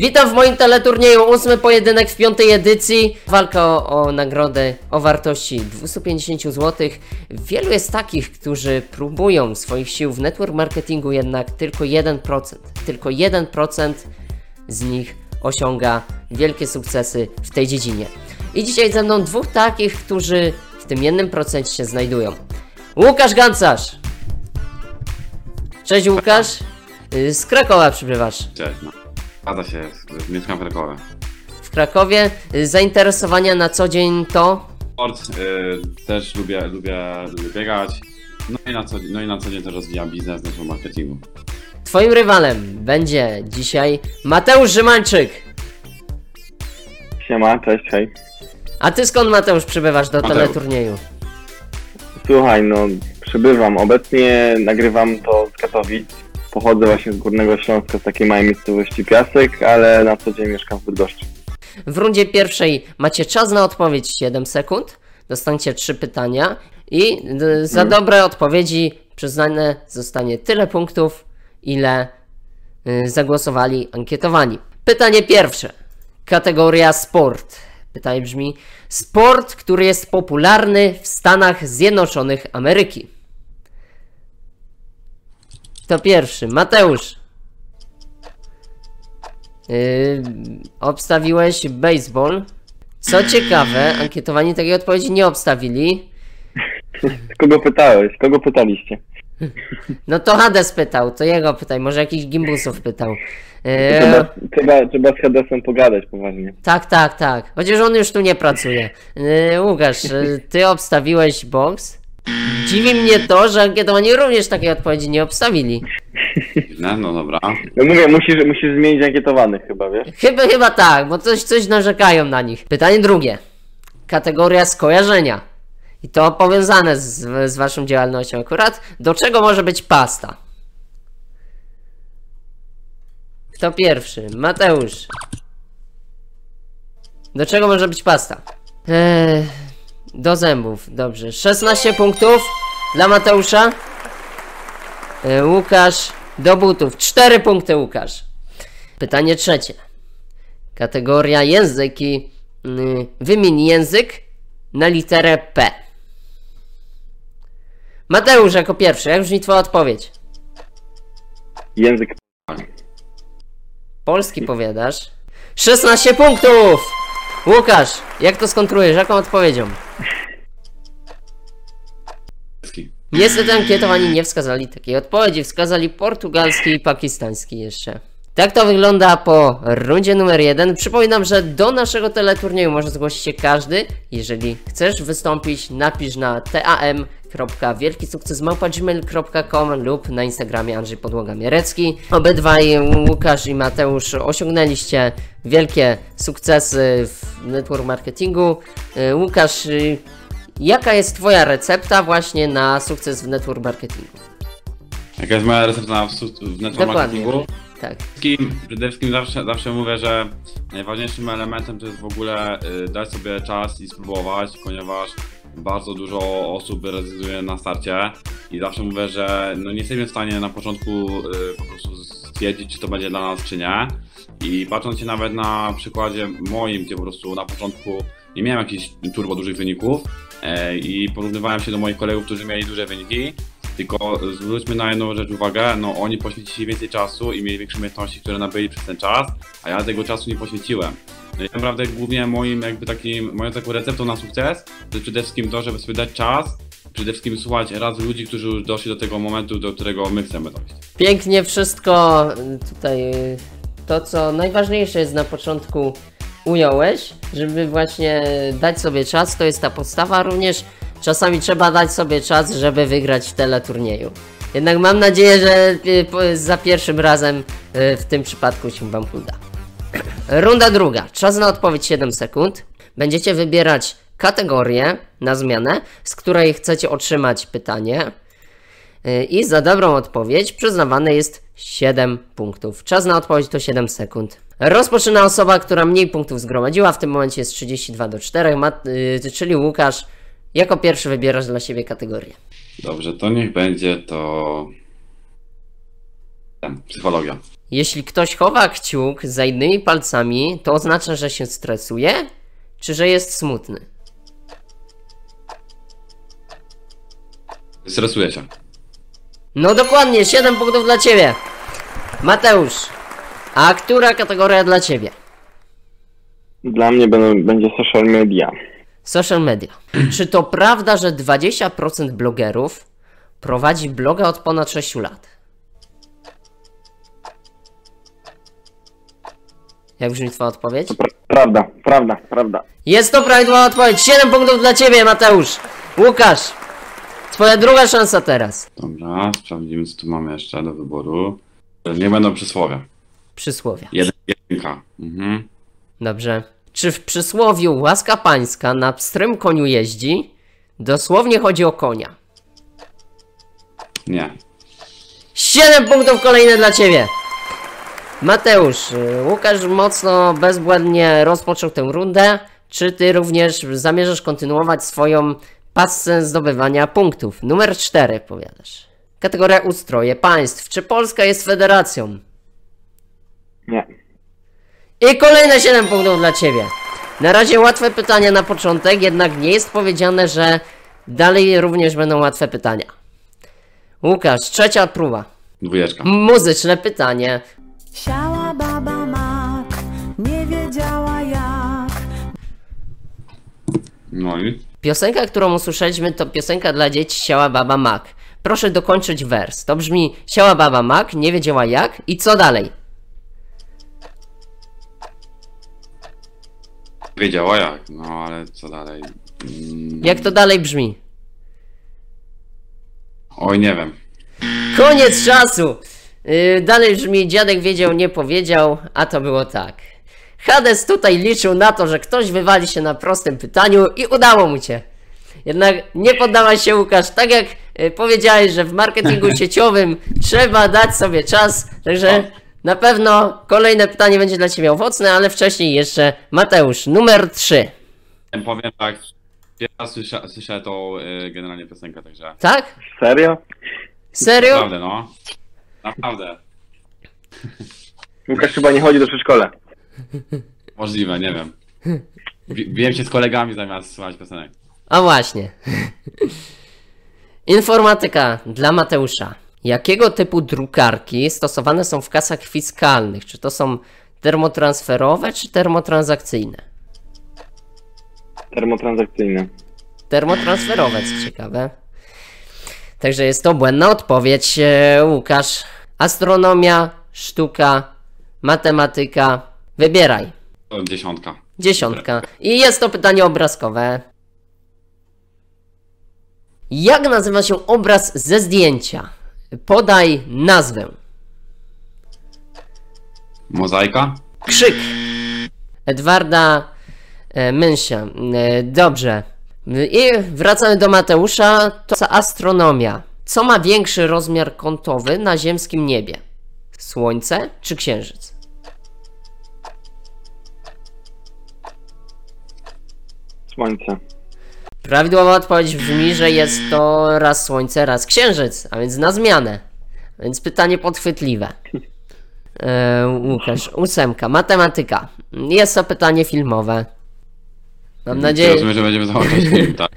Witam w moim teleturnieju, ósmy pojedynek w piątej edycji. Walka o, o nagrodę o wartości 250 zł. Wielu jest takich, którzy próbują swoich sił w network marketingu, jednak tylko 1%, tylko 1% z nich osiąga wielkie sukcesy w tej dziedzinie. I dzisiaj ze mną dwóch takich, którzy w tym jednym procencie się znajdują. Łukasz Gancarz! Cześć Łukasz! Y, Z Krakowa przybywasz. Cześć, no. Zgadza się, mieszkam w Krakowie. W Krakowie zainteresowania na co dzień to Sport y, też lubię, lubię, lubię biegać. No i, na co, no i na co dzień też rozwijam biznes na marketingu. Twoim rywalem będzie dzisiaj Mateusz Rzymańczyk. Siema, cześć, hej. A ty skąd Mateusz przybywasz do Mateusz. teleturnieju? Słuchaj, no przybywam. Obecnie nagrywam to z Katowic. Pochodzę właśnie z Górnego Śląska, z takiej małej miejscowości Piasek, ale na co dzień mieszkam w Bydgoszczy. W rundzie pierwszej macie czas na odpowiedź 7 sekund. Dostaniecie 3 pytania i d- za dobre odpowiedzi przyznane zostanie tyle punktów, ile y, zagłosowali ankietowani. Pytanie pierwsze. Kategoria sport. Pytanie brzmi: sport, który jest popularny w Stanach Zjednoczonych Ameryki. To pierwszy. Mateusz. Yy, obstawiłeś baseball. Co ciekawe, ankietowani takiej odpowiedzi nie obstawili. Kogo pytałeś? Kogo pytaliście? No to Hades pytał, to jego pytaj, może jakiś gimbusów pytał. Yy, Trzeba, trzeba, trzeba z Hadesem pogadać poważnie. tak, tak, tak. Chociaż on już tu nie pracuje. Yy, Łukasz, yy, ty obstawiłeś box. Dziwi mnie to, że ankietowani również takiej odpowiedzi nie obstawili. No, no dobra. No mówię, musisz, musisz zmienić ankietowanych chyba, wiesz? Chyba, chyba tak, bo coś, coś narzekają na nich. Pytanie drugie. Kategoria skojarzenia. I to powiązane z, z waszą działalnością akurat. Do czego może być pasta? Kto pierwszy? Mateusz. Do czego może być pasta? Eee, do zębów, dobrze. 16 punktów dla Mateusza. E, Łukasz do butów. 4 punkty Łukasz. Pytanie trzecie. Kategoria języki. Yy, Wymień język na literę P. Mateusz jako pierwszy, jak brzmi twoja odpowiedź? Język Polski powiadasz. 16 punktów! Łukasz, jak to skontrujesz? Jaką odpowiedzią? Niestety ankietowani nie wskazali takiej odpowiedzi. Wskazali portugalski i pakistański jeszcze. Tak to wygląda po rundzie numer jeden. Przypominam, że do naszego teleturnieju może zgłosić się każdy. Jeżeli chcesz wystąpić, napisz na tam.wielkisukcesmałpa.gmail.com lub na Instagramie Andrzej Podłoga Mierecki. Obydwaj, Łukasz i Mateusz, osiągnęliście wielkie sukcesy w network marketingu. Łukasz, Jaka jest Twoja recepta właśnie na sukces w network marketingu? Jaka jest moja recepta na, w, network Dokładnie. marketingu? Tak. Przede wszystkim zawsze, zawsze mówię, że najważniejszym elementem to jest w ogóle y, dać sobie czas i spróbować, ponieważ bardzo dużo osób rezygnuje na starcie i zawsze mówię, że no nie jesteśmy w stanie na początku y, po prostu stwierdzić, czy to będzie dla nas, czy nie. I patrząc się nawet na przykładzie moim, gdzie po prostu na początku nie miałem jakichś turbo dużych wyników i porównywałem się do moich kolegów, którzy mieli duże wyniki, tylko zwróćmy na jedną rzecz uwagę, no oni poświęcili więcej czasu i mieli większe umiejętności, które nabyli przez ten czas, a ja tego czasu nie poświęciłem. No i tak naprawdę głównie moim jakby takim, moją taką receptą na sukces to jest przede wszystkim to, żeby sobie dać czas, przede wszystkim słuchać raz ludzi, którzy już doszli do tego momentu, do którego my chcemy dojść. Pięknie wszystko y, tutaj. y, To, co najważniejsze jest na początku ująłeś, żeby właśnie dać sobie czas, to jest ta podstawa. Również czasami trzeba dać sobie czas, żeby wygrać w teleturnieju. Jednak mam nadzieję, że y, za pierwszym razem y, w tym przypadku się Wam uda. Runda druga. Czas na odpowiedź 7 sekund. Będziecie wybierać kategorię na zmianę, z której chcecie otrzymać pytanie. Yy, I za dobrą odpowiedź przyznawane jest 7 punktów. Czas na odpowiedź to 7 sekund. Rozpoczyna osoba, która mniej punktów zgromadziła. W tym momencie jest 32 do 4, Mat- yy, czyli Łukasz. Jako pierwszy wybierasz dla siebie kategorię. Dobrze, to niech będzie to... Ten, psychologia. Jeśli ktoś chowa kciuk za innymi palcami, to oznacza, że się stresuje, czy że jest smutny? Stresuję się. No dokładnie, 7 punktów dla ciebie. Mateusz, a która kategoria dla ciebie? Dla mnie będą, będzie social media. Social media. Czy to prawda, że 20% blogerów prowadzi bloga od ponad 6 lat? Jak brzmi twoja odpowiedź? Pra- prawda, prawda, prawda. Jest to prawidłowa odpowiedź. 7 punktów dla ciebie, Mateusz. Łukasz, twoja druga szansa teraz. Dobra, sprawdzimy co tu mamy jeszcze do wyboru. Nie będą przysłowie. Przysłowie. Jeden, jedynka. Mhm. Dobrze. Czy w przysłowiu łaska pańska na pstrym koniu jeździ? Dosłownie chodzi o konia. Nie. 7 punktów kolejne dla ciebie. Mateusz, y, Łukasz mocno bezbłędnie rozpoczął tę rundę. Czy ty również zamierzasz kontynuować swoją pasę zdobywania punktów? Numer 4 powiadasz. Kategoria ustroje państw. Czy Polska jest federacją? Nie. I kolejne 7 punktów dla ciebie. Na razie łatwe pytania na początek, jednak nie jest powiedziane, że dalej również będą łatwe pytania. Łukasz, trzecia próba. Dwójeczka. Muzyczne pytanie. Siała baba mak, nie wiedziała jak. No i Piosenka, którą usłyszeliśmy, to piosenka dla dzieci Siała Baba Mak. Proszę dokończyć wers. To brzmi Siała Baba Mak, nie wiedziała jak i co dalej? Wiedziała jak. No ale co dalej? Mm, Jak to dalej brzmi? Oj, nie wiem. Koniec czasu! Yy, dalej brzmi dziadek wiedział, nie powiedział, a to było tak. Hades tutaj liczył na to, że ktoś wywali się na prostym pytaniu i udało mu cię. Jednak nie poddawaj się Łukasz, tak jak y, powiedziałeś, że w marketingu sieciowym trzeba dać sobie czas, także na pewno kolejne pytanie będzie dla Ciebie owocne, ale wcześniej jeszcze Mateusz, numer 3. Powiem tak. Pierwszy raz słyszę, słyszę tą y, generalnie piosenkę, także. Tak? Serio? Serio? Naprawdę, no. Naprawdę. Łukasz chyba nie chodzi do przedszkola. Możliwe, nie wiem. Bi- Biłem się z kolegami zamiast słuchać piosenek. A właśnie. Informatyka dla Mateusza. Jakiego typu drukarki stosowane są w kasach fiskalnych? Czy to są termotransferowe, czy termotransakcyjne? Termotransakcyjne. Termotransferowe, co ciekawe. Także jest to błędna odpowiedź, e, Łukasz. Astronomia, sztuka, matematyka. Wybieraj. Dziesiątka. Dziesiątka. I jest to pytanie obrazkowe. Jak nazywa się obraz ze zdjęcia? Podaj nazwę. Mozaika? Krzyk. Edwarda e, Mynsia. E, dobrze. I wracamy do Mateusza. To astronomia. Co ma większy rozmiar kątowy na ziemskim niebie? Słońce czy księżyc? Słońce. Prawidłowa odpowiedź brzmi, że jest to raz słońce, raz księżyc, a więc na zmianę. Więc pytanie podchwytliwe. E, Łukasz, ósemka, matematyka. Jest to pytanie filmowe. Mam nadzieję, Rozumiem, że będziemy załatwiać film, tak?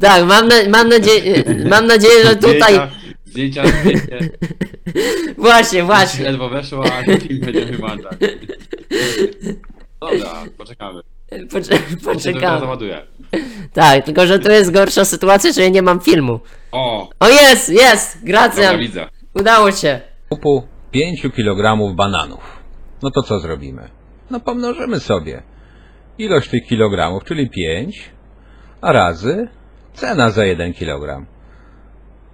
tak, mam, na, mam, nadzieję, mam nadzieję, że tutaj, Zdjęcia, zdjęcia, zdjęcie. właśnie, właśnie. Ledwo weszło, a film będzie chyba tak. Dobra, poczekamy. Poczekamy. Poczekamy. załaduję. Tak, tylko że tu jest gorsza sytuacja, że ja nie mam filmu. O, O jest, jest, dobra, Gracjan, widzę. udało się. kupu 5 kg bananów. No to co zrobimy? No pomnożymy sobie. Ilość tych kilogramów, czyli 5, a razy cena za 1 kg.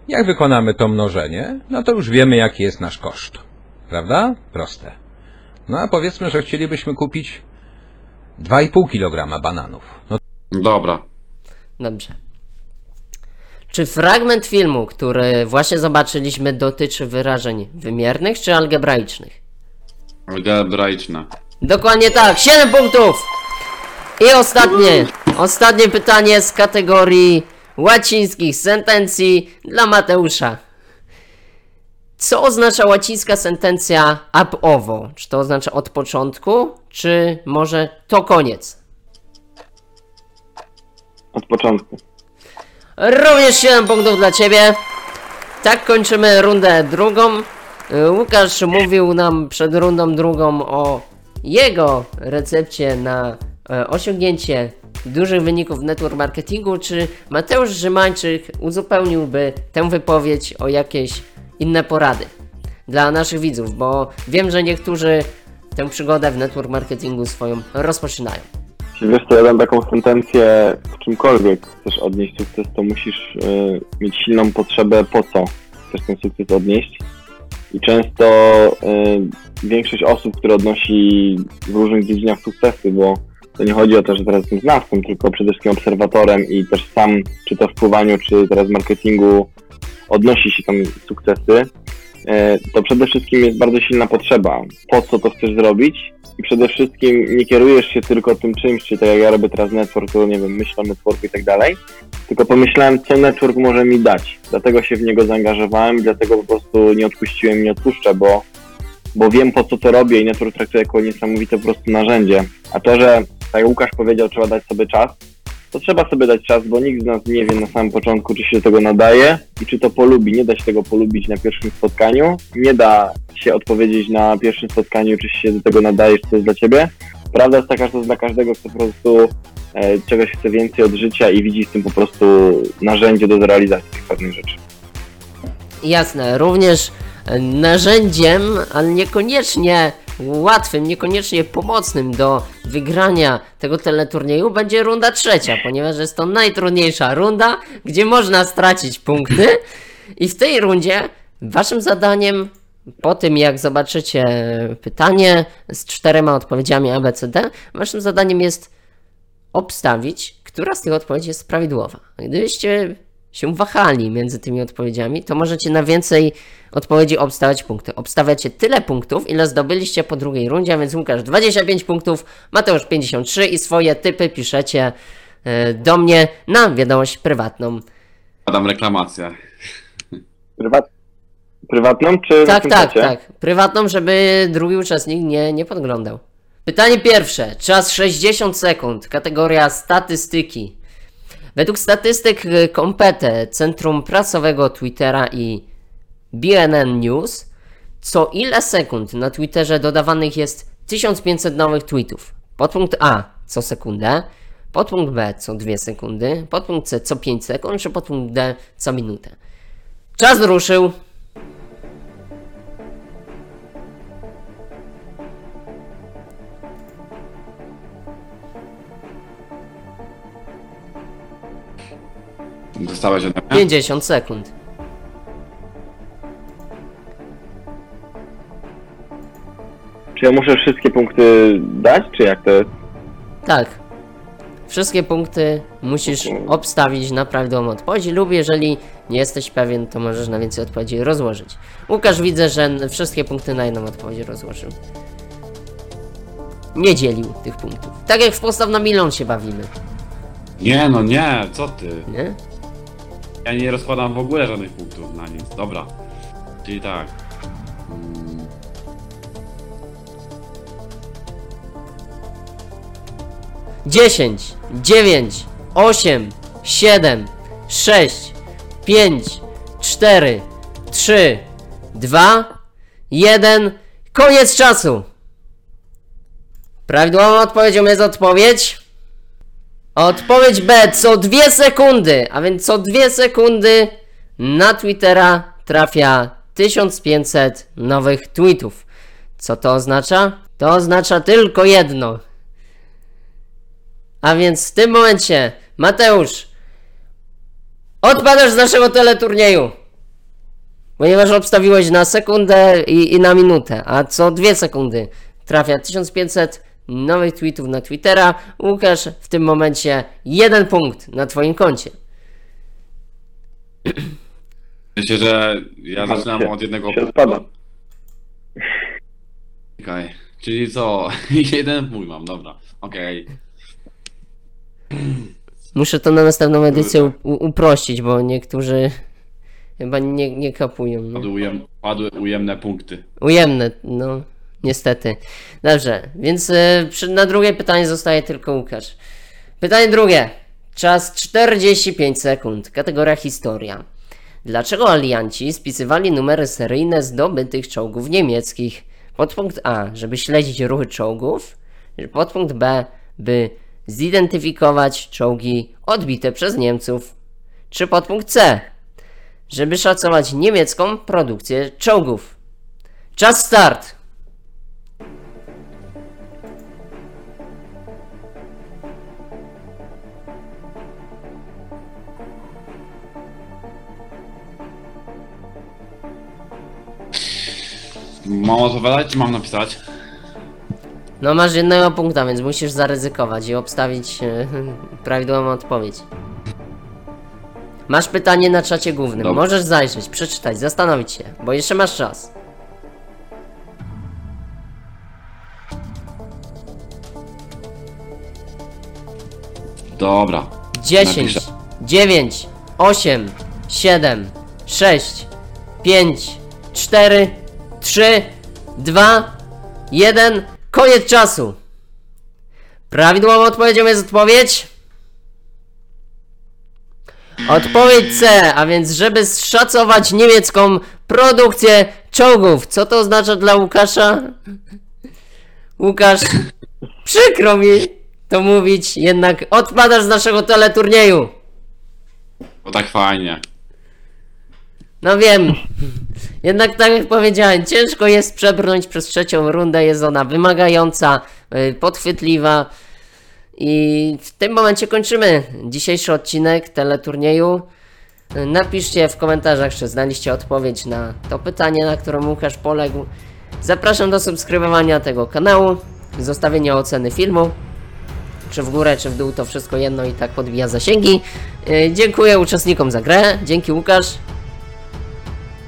Jak wykonamy to mnożenie, no to już wiemy jaki jest nasz koszt. Prawda? Proste. No a powiedzmy, że chcielibyśmy kupić 2,5 kg bananów. No Dobra. Dobrze. Czy fragment filmu, który właśnie zobaczyliśmy, dotyczy wyrażeń wymiernych czy algebraicznych? Algebraiczne. Dokładnie tak, 7 punktów! I ostatnie, ostatnie pytanie z kategorii łacińskich sentencji dla Mateusza. Co oznacza łacińska sentencja ab ovo? Czy to oznacza od początku, czy może to koniec? Od początku. Również 7 punktów dla ciebie. Tak kończymy rundę drugą. Łukasz mówił nam przed rundą drugą o jego recepcie na e, osiągnięcie dużych wyników w network marketingu. Czy Mateusz Rzymańczyk uzupełniłby tę wypowiedź o jakieś inne porady dla naszych widzów? Bo wiem, że niektórzy tę przygodę w network marketingu swoją rozpoczynają. Wiesz co, ja dam taką sentencję w czymkolwiek chcesz odnieść sukces, to musisz y, mieć silną potrzebę po co chcesz ten sukces odnieść. I często y, większość osób, które odnosi w różnych dziedzinach sukcesy, bo to nie chodzi o to, że teraz jestem znawcą, tylko przede wszystkim obserwatorem i też sam, czy to w wpływaniu, czy teraz w marketingu, odnosi się tam sukcesy, e, to przede wszystkim jest bardzo silna potrzeba. Po co to chcesz zrobić? I przede wszystkim nie kierujesz się tylko tym czymś, czy tak jak ja robię teraz network, to nie wiem, myślę o networku i tak dalej, tylko pomyślałem, co network może mi dać. Dlatego się w niego zaangażowałem i dlatego po prostu nie odpuściłem nie odpuszczę, bo, bo wiem po co to robię i network traktuję jako niesamowite po prostu narzędzie. A to, że tak jak Łukasz powiedział, trzeba dać sobie czas, to trzeba sobie dać czas, bo nikt z nas nie wie na samym początku, czy się do tego nadaje i czy to polubi. Nie da się tego polubić na pierwszym spotkaniu. Nie da się odpowiedzieć na pierwszym spotkaniu, czy się do tego nadajesz, co jest dla ciebie. Prawda jest taka, że to jest dla każdego, kto po prostu e, czegoś chce więcej od życia i widzi w tym po prostu narzędzie do zrealizacji tych pewnych rzeczy. Jasne, również narzędziem, ale niekoniecznie łatwym, niekoniecznie pomocnym do wygrania tego teleturnieju będzie runda trzecia, ponieważ jest to najtrudniejsza runda, gdzie można stracić punkty. I w tej rundzie waszym zadaniem, po tym jak zobaczycie pytanie z czterema odpowiedziami ABCD, waszym zadaniem jest obstawić, która z tych odpowiedzi jest prawidłowa. Gdybyście się wahali między tymi odpowiedziami, to możecie na więcej odpowiedzi obstawiać punkty. Obstawiacie tyle punktów, ile zdobyliście po drugiej rundzie, a więc Łukasz 25 punktów, Mateusz 53 i swoje typy piszecie e, do mnie na wiadomość prywatną. Dam reklamację. Prywat... Prywatną czy Tak, tak, tak. Prywatną, żeby drugi uczestnik nie, nie podglądał. Pytanie pierwsze. Czas 60 sekund. Kategoria statystyki. Według statystyk y, Kompete, Centrum Prasowego Twittera i BNN News, co ile sekund na Twitterze dodawanych jest 1500 nowych tweetów? Podpunkt A co sekundę, podpunkt B co 2 sekundy, podpunkt C co 5 sekund, czy podpunkt D co minutę? Czas ruszył. Dostałeś ode mnie? 50 sekund. Czy ja muszę wszystkie punkty dać, czy jak to jest? Tak. Wszystkie punkty musisz obstawić na prawidłową odpowiedź lub jeżeli nie jesteś pewien, to możesz na więcej odpowiedzi rozłożyć. Łukasz widzę, że wszystkie punkty na jedną odpowiedź rozłożył. Nie dzielił tych punktów. Tak jak w postaw na milion się bawimy, Nie, no nie, co ty? nie? Ja nie rozkładam w ogóle żadnych punktów na nic. Dobra. Czyli tak. Mm. Dziesięć, dziewięć, osiem, siedem, sześć, pięć, cztery, trzy, dwa, jeden. Koniec czasu! Prawidłową odpowiedzią jest odpowiedź. Odpowiedź B co dwie sekundy, a więc co dwie sekundy na Twittera trafia 1500 nowych tweetów. Co to oznacza? To oznacza tylko jedno. A więc w tym momencie, Mateusz, odpadasz z naszego teleturnieju. Ponieważ obstawiłeś na sekundę i, i na minutę, a co dwie sekundy trafia 1500 nowych tweetów na Twittera. Łukasz, w tym momencie jeden punkt na twoim koncie. Myślę, że ja zaczynam od jednego się punktu. spada. Okej. Czyli co? Jeden punkt mam, dobra. Okej. Muszę to na następną edycję u- uprościć, bo niektórzy Chyba nie, nie kapują. No. Padły, ujem, padły ujemne punkty. Ujemne, no. Niestety. Dobrze, więc przy, na drugie pytanie zostaje tylko Łukasz. Pytanie drugie. Czas 45 sekund. Kategoria historia. Dlaczego alianci spisywali numery seryjne zdobytych czołgów niemieckich? Podpunkt A, żeby śledzić ruchy czołgów. Podpunkt B, by zidentyfikować czołgi odbite przez Niemców. Czy podpunkt C, żeby szacować niemiecką produkcję czołgów? Czas start! Mam odpowiadać czy mam napisać? No masz jednego punkta, więc musisz zaryzykować i obstawić e, prawidłową odpowiedź. Masz pytanie na czacie głównym. Dobra. Możesz zajrzeć, przeczytać, zastanowić się, bo jeszcze masz czas. Dobra. 10, Napiszę. 9, 8, 7, 6, 5, 4, 3, 2, 1. Koniec czasu! Prawidłową odpowiedzią jest odpowiedź. Odpowiedź C, a więc żeby szacować niemiecką produkcję czołgów. Co to oznacza dla Łukasza? Łukasz, przykro mi to mówić, jednak odpadasz z naszego teleturnieju. Bo tak fajnie. No wiem. Jednak tak jak powiedziałem, ciężko jest przebrnąć przez trzecią rundę, jest ona wymagająca, yy, podchwytliwa. I w tym momencie kończymy dzisiejszy odcinek teleturnieju. Napiszcie w komentarzach, czy znaliście odpowiedź na to pytanie, na które Łukasz poległ. Zapraszam do subskrybowania tego kanału, zostawienia oceny filmu. Czy w górę, czy w dół, to wszystko jedno i tak podbija zasięgi. Yy, Dziękuję uczestnikom za grę. Dzięki Łukasz.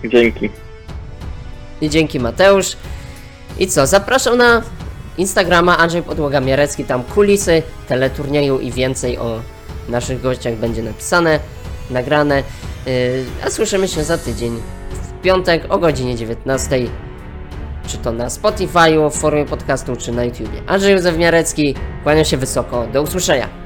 Dzięki. I dzięki Mateusz. I co, zapraszam na Instagrama Andrzej Podłoga Mierecki, tam kulisy teleturnieju i więcej o naszych gościach będzie napisane, nagrane. Yy, a słyszymy się za tydzień w piątek o godzinie 19. Czy to na Spotify'u, w formie podcastu, czy na YouTubie. Andrzej Józef Miarecki, kłaniam się wysoko. Do usłyszenia.